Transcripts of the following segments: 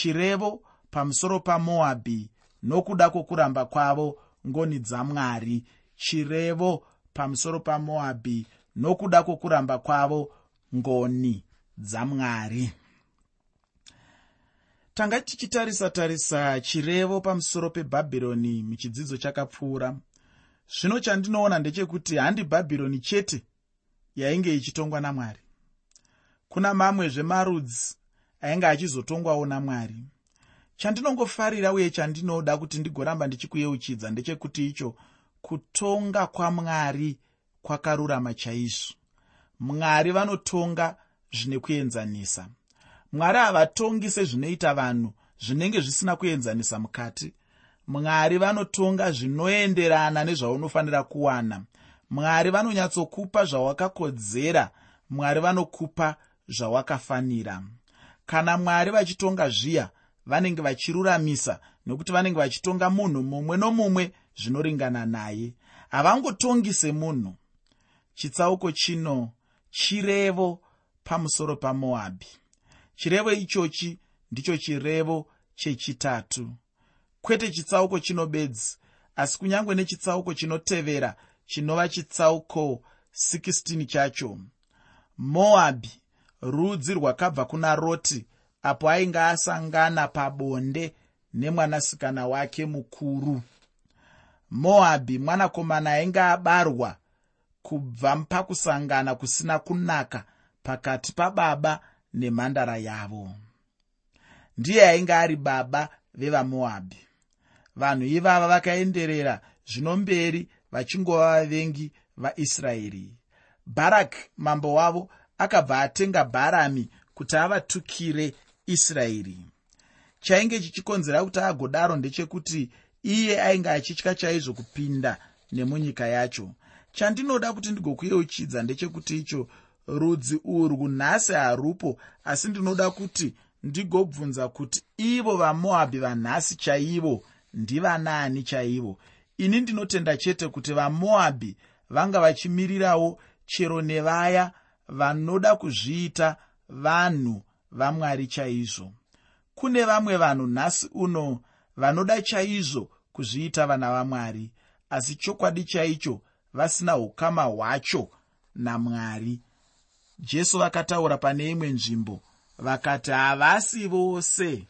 chirevo pamusoro pamoabhi nokuda kwokuramba kwavo ngoni dzamwari chirevo pamusoro pamoabhi nokuda kwokuramba kwavo ngoni dzamwari tanga tichitarisa tarisa chirevo pamusoro pebhabhironi muchidzidzo chakapfuura. Zvino chandinoona ndechekuti handi bhabhironi chete yainge ichitongwa namwari. Kuna mamwezve marudzi ainge achizotongwawo namwari chandinongofarira uye chandinoda kuti ndigoramba ndichikuyeuchidza ndechekuti icho kutonga kwamwari kwakarurama chaizvo. Mwari vanotonga zvine kuenzanisa. Mwari havatongi sezvinoita vanhu zvinenge zvisina kuenzanisa mukati. Mwari vanotonga zvinoenderana nezvaunofanira kuwana. Mwari vanonyatsokupa zvawakakodzera. Mwari vanokupa zvawakafanira kana mwari vachitonga zviya vanenge vachiruramisa nokuti vanenge vachitonga munhu mumwe nomumwe zvinoringana naye. Havangotongi semunhu. Chitsauko chino chirevo pamusoro pamoabhi. Chirevo ichochi ndicho chirevo chechitatu. Kwete chitsauko chino bedzi asi kunyange nechitsauko chinotevera chinova chitsauko 16 chacho. Moabhi rudzi rwakabva kuna roti apo ainge asangana pabonde nemwanasikana wake mukuru. Moabhi mwanakomana ainge abarwa kubva pakusangana kusina kunaka pakati pababa nemhandara yavo. Ndiye ainge ari baba vevamoabhi. Vanhu ivava vakaenderera zvino mberi vachingova vavengi vaisraeri. Bharaki mambo wavo akabva atenga bharami kuti avatukire israeri. Chainge chichikonzera kuti agodaro ndechekuti iye ainge achitya chaizvo kupinda nemunyika yacho. Chandinoda kuti ndigokuyeuchidza ndechekuti icho rudzi urwu nhasi harupo asi ndinoda kuti ndigobvunza kuti ivo vamoabhi vanhasi chaivo ndivanaani chaivo? Ini ndinotenda chete kuti vamoabhi vanga vachimirirawo chero nevaya vanoda kuzviita vanhu vamwari chaizvo. Kune vamwe vanhu nhasi uno vanoda chaizvo kuzviita vana vamwari asi chokwadi chaicho vasina ukama hwacho namwari. Jesu vakataura pane imwe nzvimbo vakati havasi vose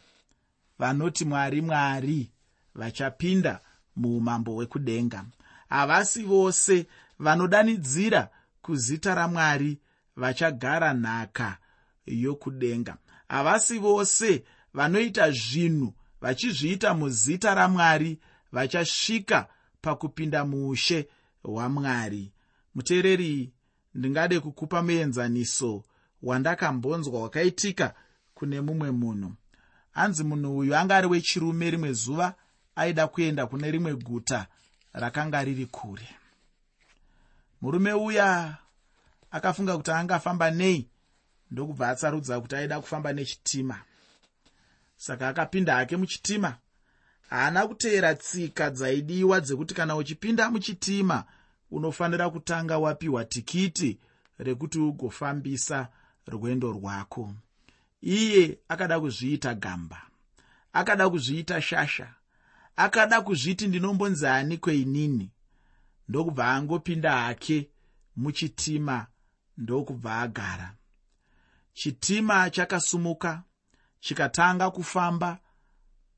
vanoti mwari mwari vachapinda muumambo hwekudenga. Havasi vose vanodanidzira kuzita ramwari vachagara nhaka yokudenga. Havasi vose vanoita zvinhu vachizviita muzita ramwari vachasvika pakupinda muushe hwamwari muteereri ndingade kukupa muenzaniso wandakambonzwa wakaitika kune mumwe munhu. Hanzi munhu uyu anga ari wechirume rimwe zuva aida kuenda kune rimwe guta rakanga riri kure. Murume uya akafunga kuti angafamba nei ndokubva atsarudza kuti aida kufamba nechitima. Saka akapinda hake muchitima haana kuteera tsika dzaidiwa dzekuti kana uchipinda muchitima unofanira kutanga wapiwa tikiti rekuti ugofambisa rwendo rwako. Iye akada kuzviita gamba akada kuzviita shasha akada kuzviti ndinombonzi ani kweinini ndokubva angopinda hake muchitima ndokubva agara. Chitima chakasumuka chikatanga kufamba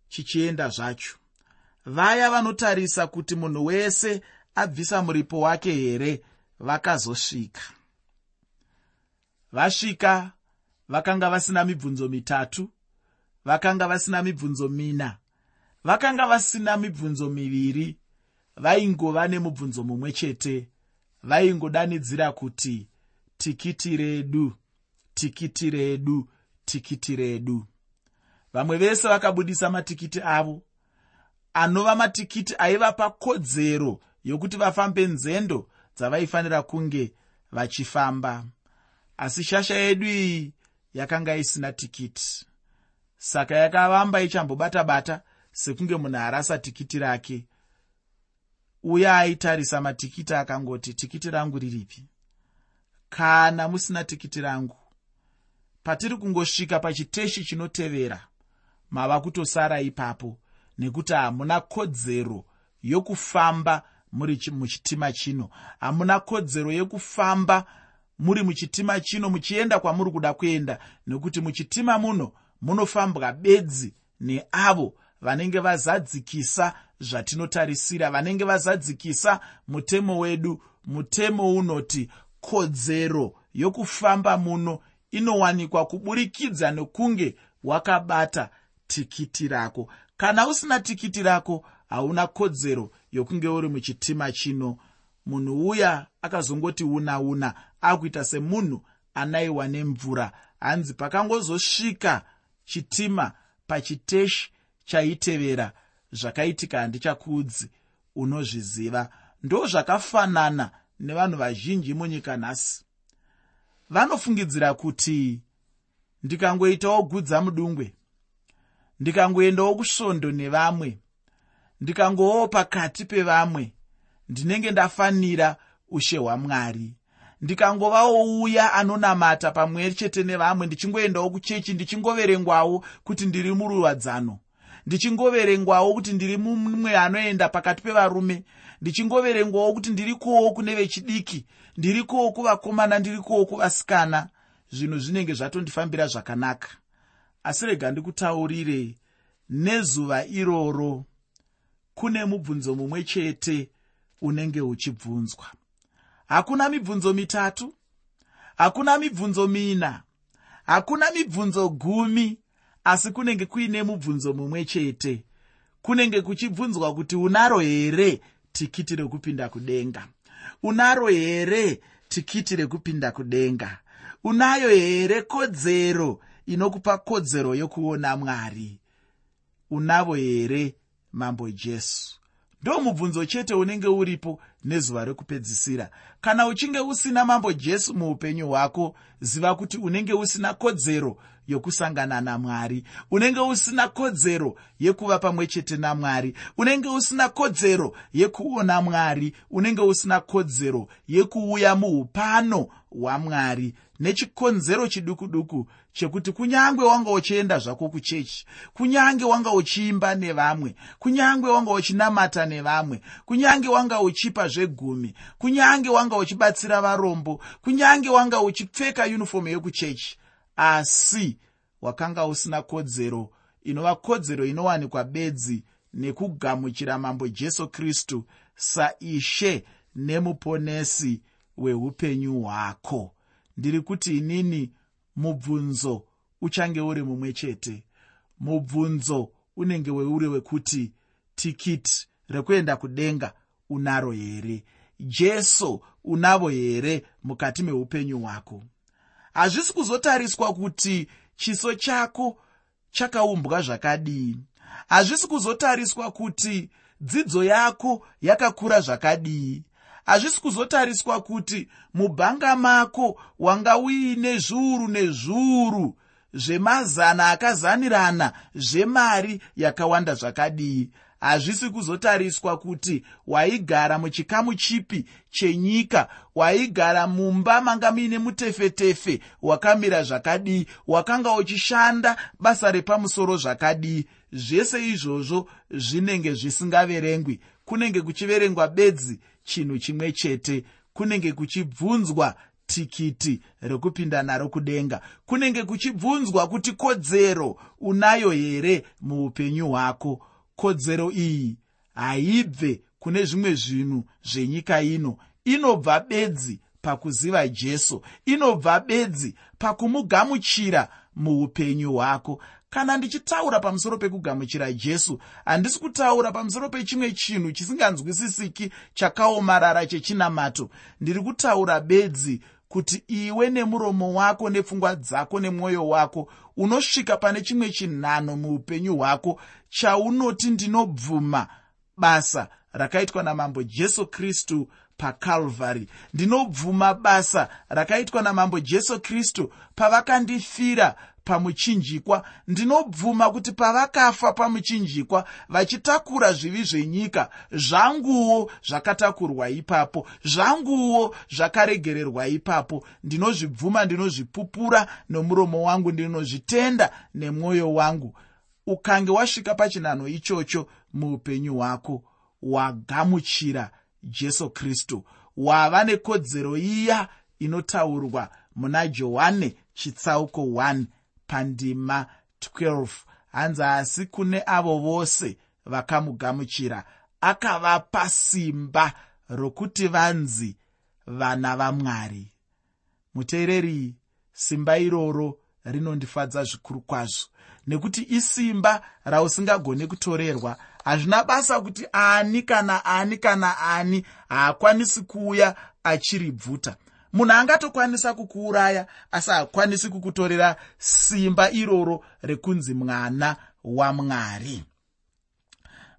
chichienda zvacho. Vaya vanotarisa kuti munhu wese abvisa muripo wake here vakazosvika. Vasvika vakanga vasina mibvunzo mitatu vakanga vasina mibvunzo mina vakanga vasina mibvunzo miviri vaingova nemubvunzo mumwe chete vaingodanidzira kuti tikiti redu tikiti redu tikiti redu. Vamwe vese vakabudisa matikiti avo. Anova matikiti aivapa kodzero yokuti vafambe nzendo dzavaifanira kunge vachifamba. Asi shasha yedu iyi yakanga isina tikiti. Saka yakavamba ichambobata-bata sekunge munhu arasa tikiti rake. Uye aitarisa matikiti akangoti tikiti rangu riripi kana musina tikiti rangu. Patiri kungosvika pachiteshi chinotevera mava kutosara ipapo nekuti hamuna kodzero yokufamba muri muchitima chino. Hamuna kodzero yekufamba muri muchitima chino muchienda kwamuri kuda kuenda nekuti muchitima muno munofambwa bedzi neavo vanenge vazadzikisa zvatinotarisira vanenge vazadzikisa mutemo wedu mutemo unoti kodzero yokufamba muno inowanikwa kuburikidza nekunge wakabata tikiti rako. Kana usina tikiti rako hauna kodzero yokunge uri muchitima chino. Munhu uya akazongoti una una akuita semunhu anaiwa nemvura. Hanzi pakangozosvika chitima pachiteshi chaitevera zvakaitika handichakuudzi unozviziva. Ndo zvakafanana nevanhu vazhinji munyika nhasi. Vanofungidzira kuti ndikangoitawo gudza mudungwe ndikangoendawo kusvondo nevamwe ndikangovawo pakati pevamwe ndinenge ndafanira ushe hwamwari. Ndikangovawo uya anonamata pamwe chete nevamwe ndichingoendawo kuchechi ndichingoverengwawo kuti ndiri muruwadzano ndichingoverengwawo kuti ndiri mumwe anoenda pakati pevarume. Ndichingoverengwawo kuti ndiri kuwo kune vechidiki ndiri kuwo kuvakomana ndiri kuwo kuvasikana. Zvinhu zvinenge zvatondifambira zvakanaka. Asi rega ndikutaurire nezuva iroro kune mubvunzo mumwe chete unenge uchibvunzwa. Hakuna mibvunzo mitatu hakuna mibvunzo mina hakuna mibvunzo gumi asi kunenge kuine mubvunzo mumwe chete. Kunenge kuchibvunzwa kuti unaro here tikiti rekupinda kudenga? Unaro here tikiti rekupinda kudenga? Unayo here kodzero inokupa kodzero yokuona mwari? Unavo here mambo jesu? Ndo mubvunzo chete unenge uripo nezuva rekupedzisira. Kana uchinge usina mambo jesu muupenyu hwako ziva kuti unenge usina kodzero yokusangana namwari. Unenge usina kodzero yekuva pamwe chete namwari. Unenge usina kodzero yekuona mwari. Unenge usina kodzero yekuuya muupano hwamwari. Nechikonzero chiduku duku chekuti kunyange wanga uchienda zvako kuchechi kunyange wanga uchiimba nevamwe kunyange wanga uchinamata nevamwe kunyange wanga uchipa zvegumi kunyange wanga uchibatsira varombo kunyange wanga uchipfeka yunifomu yekuchechi asi wakanga usina kodzero inova kodzero inowanikwa bedzi nekugamuchira mambo jesu kristu saishe nemuponesi weupenyu hwako. Ndiri kuti inini mubvunzo uchange uri mumwe chete. Mubvunzo unenge weuri wekuti tikiti rekuenda kudenga unaro here? Jesu unavo here mukati meupenyu hwako hazvisi kuzotariswa kuti chiso chako chakaumbwa zvakadii hazvisi kuzotariswa kuti dzidzo yako yakakura zvakadii hazvisi kuzotariswa kuti mubhanga mako wanga uine zviuru nezviuru zvemazana akazanirana zvemari yakawanda zvakadii hazvisi kuzotariswa kuti waigara muchikamu chipi chenyika waigara mumba manga muine mutefetefe wakamira zvakadii wakanga uchishanda basa repamusoro zvakadii zvese izvozvo zvinenge zvisingaverengwi. Kunenge kuchiverengwa bedzi chinhu chimwe chete. Kunenge kuchibvunzwa tikiti rekupinda naro kudenga. Kunenge kuchibvunzwa kuti kodzero unayo here muupenyu hwako kodzero iyi haibve kune zvimwe zvinhu zvenyika ino. Inobva bedzi pakuziva jesu inobva bedzi pakumugamuchira muupenyu hwako. Kana ndichitaura pamusoro pekugamuchira jesu handisi kutaura pamusoro pechimwe chinhu chisinganzwisisiki chakaomarara chechinamato. Ndiri kutaura bedzi kuti iwe nemuromo wako nepfungwa dzako nemwoyo wako unosvika pane chimwe chinhano muupenyu hwako chaunoti ndinobvuma basa rakaitwa namambo jesu kristu pakalvhary ndinobvuma basa rakaitwa namambo jesu kristu pavakandifira pamuchinjikwa. Ndinobvuma kuti pavakafa pamuchinjikwa vachitakura zvivi zvenyika zvanguwo zvakatakurwa ipapo zvanguwo zvakaregererwa ipapo. Ndinozvibvuma ndinozvipupura nomuromo wangu ndinozvitenda nemwoyo wangu ukange wasvika pachinhanho ichocho muupenyu hwako wagamuchira jesu kristu. Wava nekodzero iya inotaurwa muna johani chitsauko 1 pandima 12 hanzi asi kune avo vose vakamugamuchira akavapa simba rokuti vanzi vana vamwari muteereri simba iroro rinondifadza zvikuru kwazvo nekuti isimba rausingagoni kutorerwa. Hazvina basa kuti ani kana ani kana ani haakwanisi kuuya achiribvuta. Munhu angatokwanisa kukuuraya asi haakwanisi kukutorera simba iroro rekunzi mwana wamwari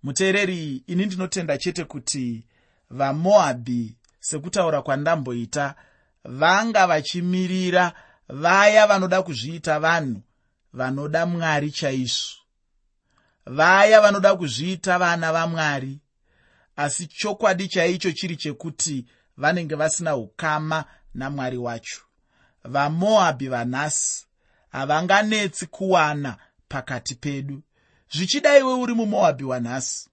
muteereri ini ndinotenda chete kuti vamoabhi sekutaura kwandamboita vanga vachimirira vaya vanoda kuzviita vanhu vanoda mwari chaizvo. Vaya vanoda kuzviita vana vamwari asi chokwadi chaicho chiri chekuti vanenge vasina ukama namwari wacho. Vamoabhi vanhasi havanganetsi kuwana pakati pedu. Zvichidaiwe uri mumoabhi wanhasi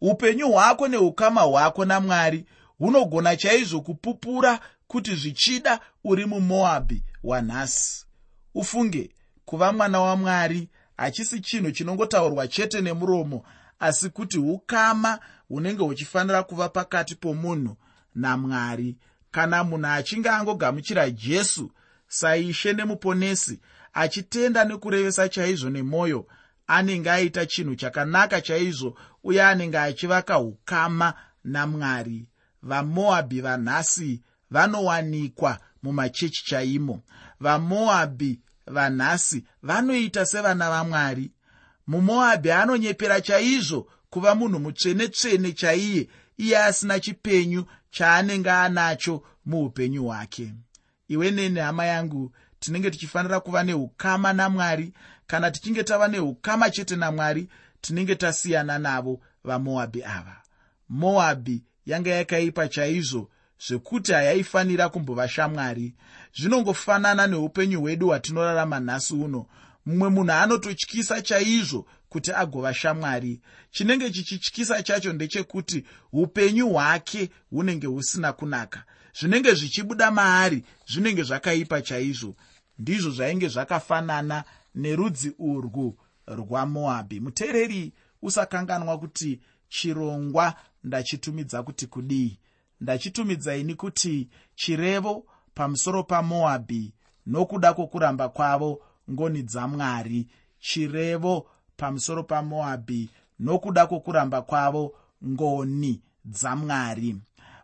upenyu hwako neukama hwako namwari hunogona chaizvo kupupura kuti zvichida uri mumoabhi wanhasi ufunge kuva mwana wamwari hachisi chinhu chinongotaurwa chete nemuromo asi kuti ukama hunenge huchifanira kuva pakati pomunhu namwari kana munhu achinge angogamuchira jesu saishe nemuponesi achitenda nekurevesa chaizvo nemwoyo anenge aita chinhu chakanaka chaizvo uye anenge achivaka ukama namwari vamoabhi vanhasi vanowanikwa mumachechi chaimo. Vamoabhi vanhasi vanoita sevana vamwari. Mumoabhi anonyepera chaizvo kuva munhu mutsvene-tsvene chaiye iye asina chipenyu chaanenge anacho muupenyu hwake. Iwe neni hama yangu tinenge tichifanira kuva neukama namwari kana tichinge tava neukama chete namwari tinenge tasiyana navo vamoabhi ava. Moabhi yanga yakaipa chaizvo zvekuti hayaifanira kumbova shamwari. Zvinongofanana neupenyu hwedu hwatinorarama nhasi uno. Mumwe munhu anototyisa chaizvo kuti agova shamwari. Chinenge chichityisa chacho ndechekuti upenyu hwake hunenge husina kunaka. Zvinenge zvichibuda maari zvinenge zvakaipa chaizvo. Ndizvo zvainge zvakafanana nerudzi urwu rwamoabhi muteereri usakanganwa kuti chirongwa ndachitumidza kuti kudii ndachitumidza ini kuti chirevo pamusoro pamoabhi nokuda kwokuramba kwavo ngoni dzamwari chirevo pamusoro pamoabhi nokuda kwokuramba kwavo ngoni dzamwari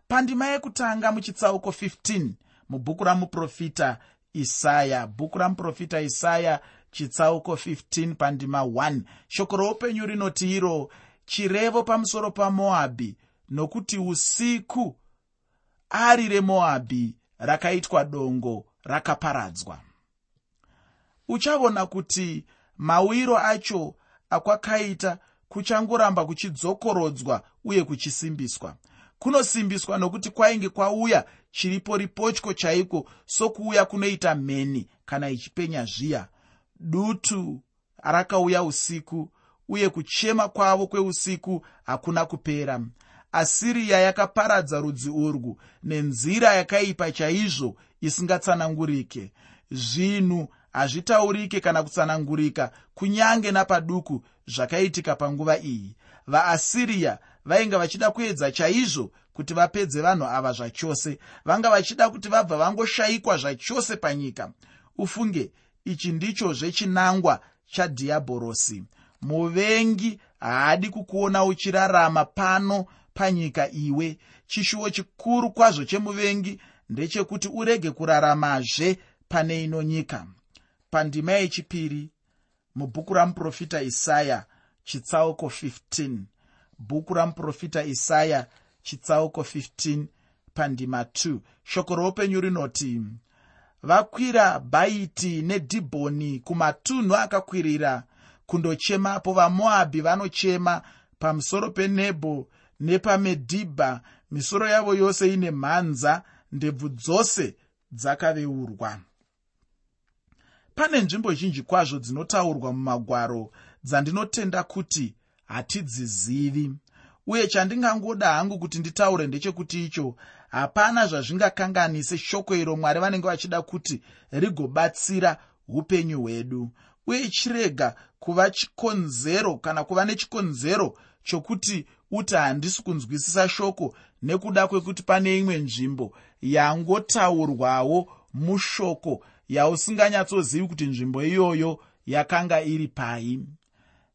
pandima yekutanga muchitsauko 15 mubhuku ramuprofita isaya. Bhuku ramuprofita isaya chitsauko 15 pandima 1 shoko roupenyu rinoti iro chirevo pamusoro pamoabhi nokuti usiku ari remoabhi rakaitwa dongo rakaparadzwa. Uchaona kuti mawiro acho akwakaita kuchangoramba kuchidzokorodzwa uye kuchisimbiswa. Kunosimbiswa nokuti kwainge kwauya chiripo ripotyo chaiko sokuuya kunoita mheni kana ichipenya zviya. Dutu rakauya usiku uye kuchema kwavo kweusiku hakuna kupera asiriya yakaparadza rudzi urwu nenzira yakaipa chaizvo isingatsanangurike. Zvinhu hazvitaurike kana kutsanangurika kunyange napaduku zvakaitika panguva iyi. Vaasiriya vainge vachida kuedza chaizvo kuti vapedze vanhu ava zvachose. Vanga vachida kuti vabva vangoshayikwa zvachose panyika. Ufunge ichi ndichozve chinangwa chadhiyabhorosi muvengi haadi kukuona uchirarama pano panyika iwe. Chishuwo chikuru kwazvo chemuvengi ndechekuti urege kuraramazve pane ino nyika. Pandima yechipiri mubhuku ramuprofita isaya chitsauko 15 bhuku ramuprofita isaya chitsauko 15 pandima 2 shoko roupenyu rinoti vakwira bhaiti nedhibhoni kumatunhu akakwirira kundochemapo vamoabhi vanochema pamusoro penebho nepamedhibha misoro yavo yose ine mhanza ndebvu dzose dzakaveurwa. Pane nzvimbo zhinji kwazvo dzinotaurwa mumagwaro dzandinotenda kuti hatidzizivi uye chandingangoda hangu kuti nditaure ndechekuti icho hapana zvazvingakanganise shoko iro mwari vanenge vachida kuti rigobatsira upenyu hwedu. Uye chirega kuva chikonzero kana kuva nechikonzero chokuti uti handisi kunzwisisa shoko nekuda kwekuti pane imwe nzvimbo yangotaurwawo mushoko yausinganyatsozivi kuti nzvimbo iyoyo yakanga iri pai.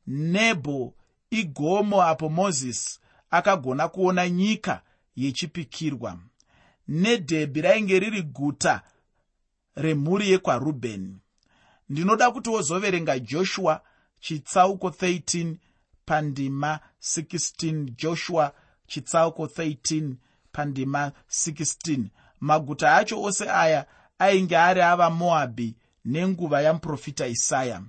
Nebho igomo apo mozisi akagona kuona nyika yechipikirwa. Nedhebhi rainge riri guta remhuri yekwarubheni ndinoda kuti wozoverenga joshua chitsauko 13 pandima 16 joshua chitsauko 13 pandima 16 maguta acho ose aya ainge ari avamoabhi nenguva yamuprofita isaya.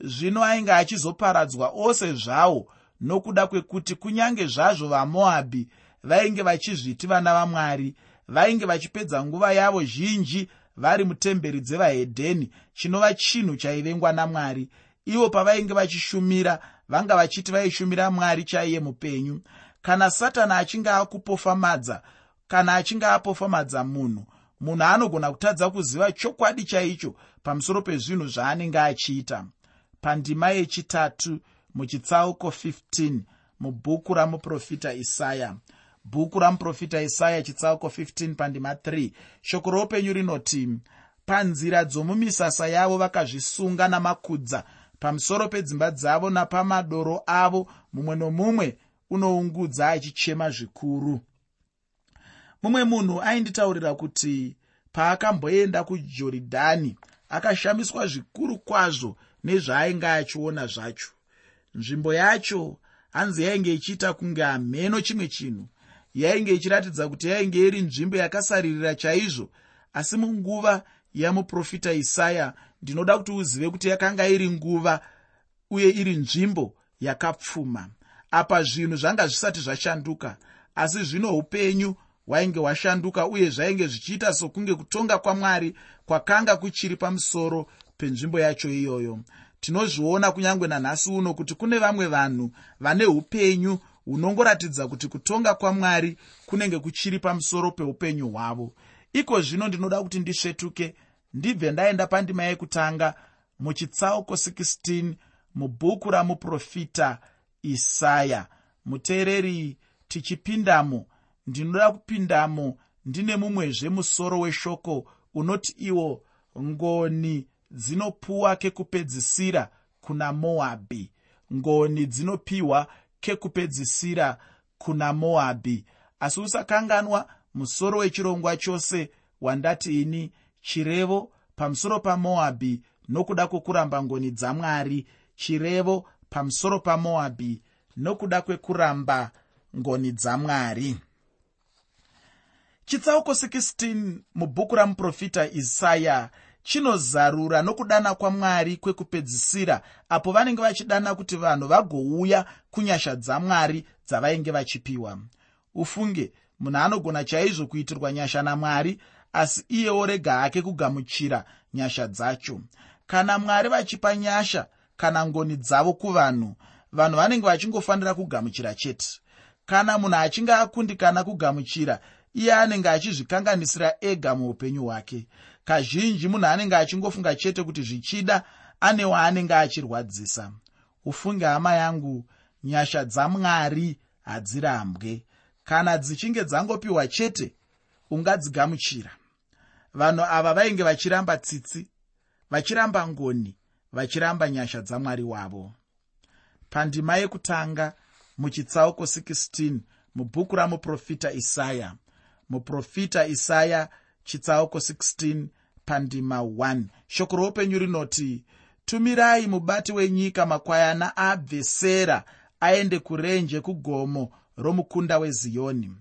Zvino ainge achizoparadzwa ose zvawo nokuda kwekuti kunyange zvazvo vamoabhi vainge vachizviti vana vamwari vainge vachipedza nguva yavo zhinji vari mutemberi dzevahedheni chinova chinhu chaivengwa namwari ivo pavainge vachishumira vanga vachiti vaishumira mwari chaiye mupenyu. Kana satani achinge akupofamadza kana achinge apofamadza munhu munhu anogona kutadza kuziva chokwadi chaicho pamusoro pezvinhu zvaanenge achiita. Pandima yechitatu muchitsauko 15 mubhuku ramuprofita isaya. Bhuku ramuprofita isaya chitsauko 15 pandima 3 shoko roupenyu rinoti panzira dzomumisasa yavo vakazvisunga namakudza pamusoro pedzimba dzavo napamadoro avo mumwe nomumwe unoungudza achichema zvikuru. Mumwe munhu ainditaurira kuti paakamboenda kujorodhani akashamiswa zvikuru kwazvo nezvaainge achiona zvacho. Nzvimbo yacho hanzi yainge ichiita kunge hamheno chimwe chinhu. Yainge ichiratidza kuti yainge iri nzvimbo yakasaririra chaizvo asi munguva yamuprofita isaya ndinoda kuti uzive kuti yakanga iri nguva uye iri nzvimbo yakapfuma. Apa zvinhu zvanga zvisati zvashanduka asi zvino upenyu hwainge hwashanduka uye zvainge zvichiita sokunge kutonga kwamwari kwakanga kuchiri pamusoro penzvimbo yacho iyoyo. Tinozviona kunyange nanhasi uno kuti kune vamwe vanhu vane upenyu hunongoratidza kuti kutonga kwamwari kunenge kuchiri pamusoro peupenyu hwavo iko zvino ndinoda kuti ndisvetuke. Ndibve ndaenda pandima yekutanga muchitsauko 16 mubhuku ramuprofita isaya. Muteereri tichipindamo. Ndinoda kupindamo. Ndine mumwezve musoro weshoko unoti iwo ngoni dzinopuwa kekupedzisira kuna moabhi ngoni dzinopiwa kekupedzisira kuna moabhi asi usakanganwa musoro wechirongwa chose wandati ini chirevo pamusoro pamoabhi nokuda kwekuramba ngoni dzamwari chirevo pamusoro pamoabhi nokuda kwekuramba ngoni dzamwari. Chitsauko 16 mubhuku ramuprofita isaya chinozarura nokudana kwamwari kwekupedzisira apo vanenge vachidana kuti vanhu vagouya kunyasha dzamwari dzavainge vachipiwa. Ufunge munhu anogona chaizvo kuitirwa nyasha namwari asi iyewo rega hake kugamuchira nyasha dzacho. Kana mwari vachipa nyasha kana ngoni dzavo kuvanhu vanhu vanenge vachingofanira kugamuchira chete. Kana munhu achinge akundikana kugamuchira iye anenge achizvikanganisira ega muupenyu hwake. Kazhinji munhu anenge achingofunga chete kuti zvichida ane waanenge achirwadzisa. Ufunge hama yangu nyasha dzamwari hadzirambwe kana dzichinge dzangopiwa chete ungadzigamuchira. Vanhu ava vainge vachiramba tsitsi vachiramba ngoni vachiramba nyasha dzamwari wavo. Pandima yekutanga muchitsauko 16 mubhuku ramuprofita isaya. Muprofita isaya chitsauko 16 pandima 1 shoko roupenyu rinoti tumirai mubati wenyika makwayana abve sera aende kurenje kugomo romukunda weziyoni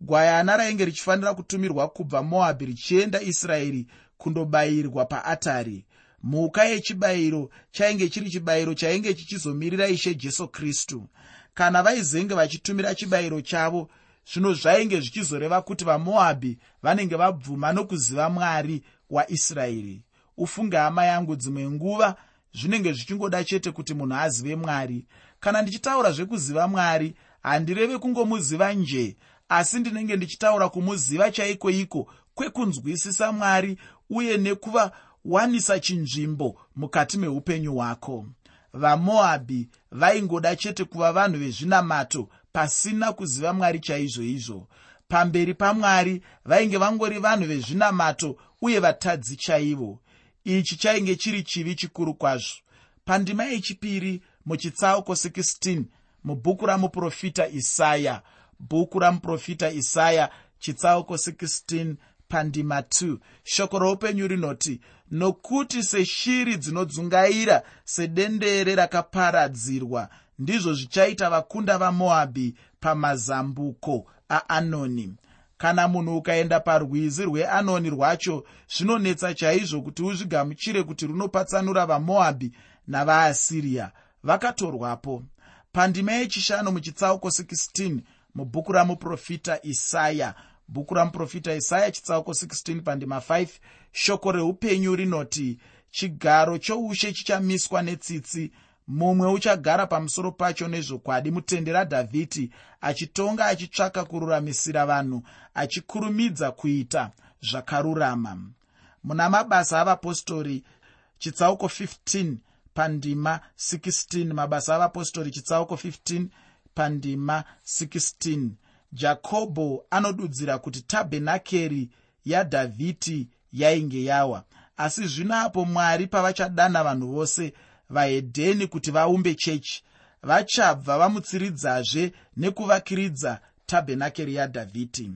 gwayana rainge richifanira kutumirwa kubva moabhi richienda israeri kundobayirwa paatari. Mhuka yechibayiro chainge chiri chibayiro chainge chichizomirira ishe jesu kristu. Kana vaizenge vachitumira chibayiro chavo zvino zvainge zvichizoreva kuti vamoabhi vanenge vabvuma nokuziva mwari waisraeri ufunge hama yangu dzimwe nguva zvinenge zvichingoda chete kuti munhu azive mwari. Kana ndichitaura zvekuziva mwari handireve kungomuziva nje asi ndinenge ndichitaura kumuziva chaiko iko kwekunzwisisa mwari uye nekuvawanisa chinzvimbo mukati meupenyu hwako. Vamoabhi vaingoda chete kuva vanhu vezvinamato pasina kuziva mwari chaizvo izvo. Pamberi pamwari vainge vangori vanhu vezvinamato uye vatadzi chaivo. Ichi chainge chiri chivi chikuru kwazvo. Pandima yechipiri muchitsauko 16 mubhuku ramuprofita isaya. Bhuku ramuprofita isaya chitsauko 16 pandima 2 shoko roupenyu rinoti nokuti seshiri dzinodzungaira sedendere rakaparadzirwa ndizvo zvichaita vakunda vamoabhi pamazambuko aanoni. Kana munhu ukaenda parwizi rweanoni rwacho zvinonetsa chaizvo kuti uzvigamuchire kuti runopatsanura vamoabhi navaasiriya vakatorwapo pandima yechishanu muchitsauko 16 mubhuku ramuprofita isaya. Bhuku ramuprofita isaya chitsauko 16 pandima 5 shoko reupenyu rinoti chigaro choushe chichamiswa netsitsi. Mumwe uchagara pamusoro pacho nezvokwadi. Mutende radhavhidhi achitonga achitsvaka kururamisira vanhu achikurumidza kuita zvakarurama. Muna mabasa avapostori chitsauko 15 pandima 16 mabasa avapostori chitsauko 15 pandima 16 jakobho anodudzira kuti tabhenakeri yadhavhidhi yainge yawa. Asi zvino apo mwari pavachadana vanhu vose vahedheni kuti vaumbe chechi vachabva vamutsiridzazve nekuvakiridza tabhenakeri yadhavhidhi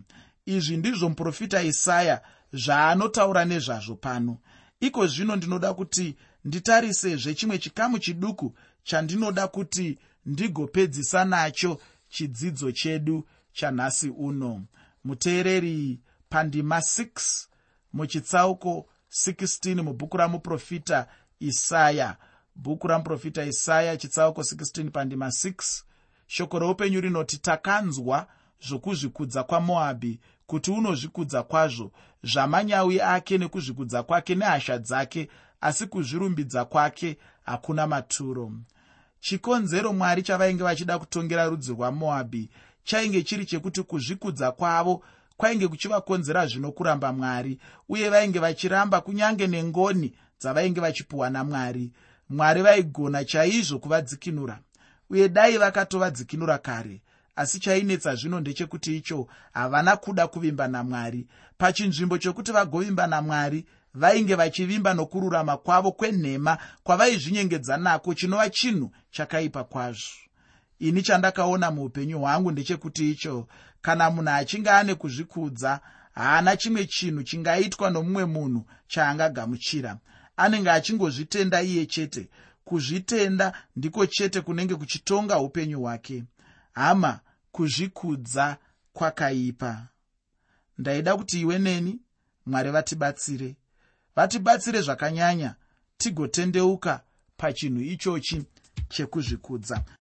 izvi ndizvo muprofita isaya zvaanotaura nezvazvo pano. Iko zvino ndinoda kuti nditarisezve chimwe chikamu chiduku chandinoda kuti ndigopedzisa nacho chidzidzo chedu chanhasi uno. Muteereri pandima 6 muchitsauko 16 mubhuku ramuprofita isaya. Bhuku ramuprofita isaya chitsauko 16 pandima 6 shoko roupenyu rinoti takanzwa zvokuzvikudza kwamoabhi kuti unozvikudza kwazvo. Zvamanyawi ake nekuzvikudza kwake nehasha dzake asi kuzvirumbidza kwake hakuna maturo. Chikonzero mwari chavainge vachida kutongera rudzi rwamoabhi chainge chiri chekuti kuzvikudza kwavo kwainge kuchivakonzera zvino kuramba mwari uye vainge vachiramba kunyange nengoni dzavainge vachipiwa namwari mwari vaigona chaizvo kuvadzikinura uye dai vakatovadzikinura kare asi chainetsa zvino ndechekuti icho havana kuda kuvimba namwari pachinzvimbo chokuti vagovimba namwari vainge vachivimba nokururama kwavo kwenhema kwavaizvinyengedza nako chinova chinhu chakaipa kwazvo. Ini chandakaona muupenyu hwangu ndechekuti icho kana munhu achinge ane kuzvikudza haana chimwe chinhu chingaitwa nomumwe munhu chaangagamuchira. Anenge achingozvitenda iye chete. Kuzvitenda ndiko chete kunenge kuchitonga upenyu hwake. Hama kuzvikudza kwakaipa. Ndaida kuti iwe neni mwari vatibatsire vatibatsire zvakanyanya tigotendeuka pachinhu ichochi chekuzvikudza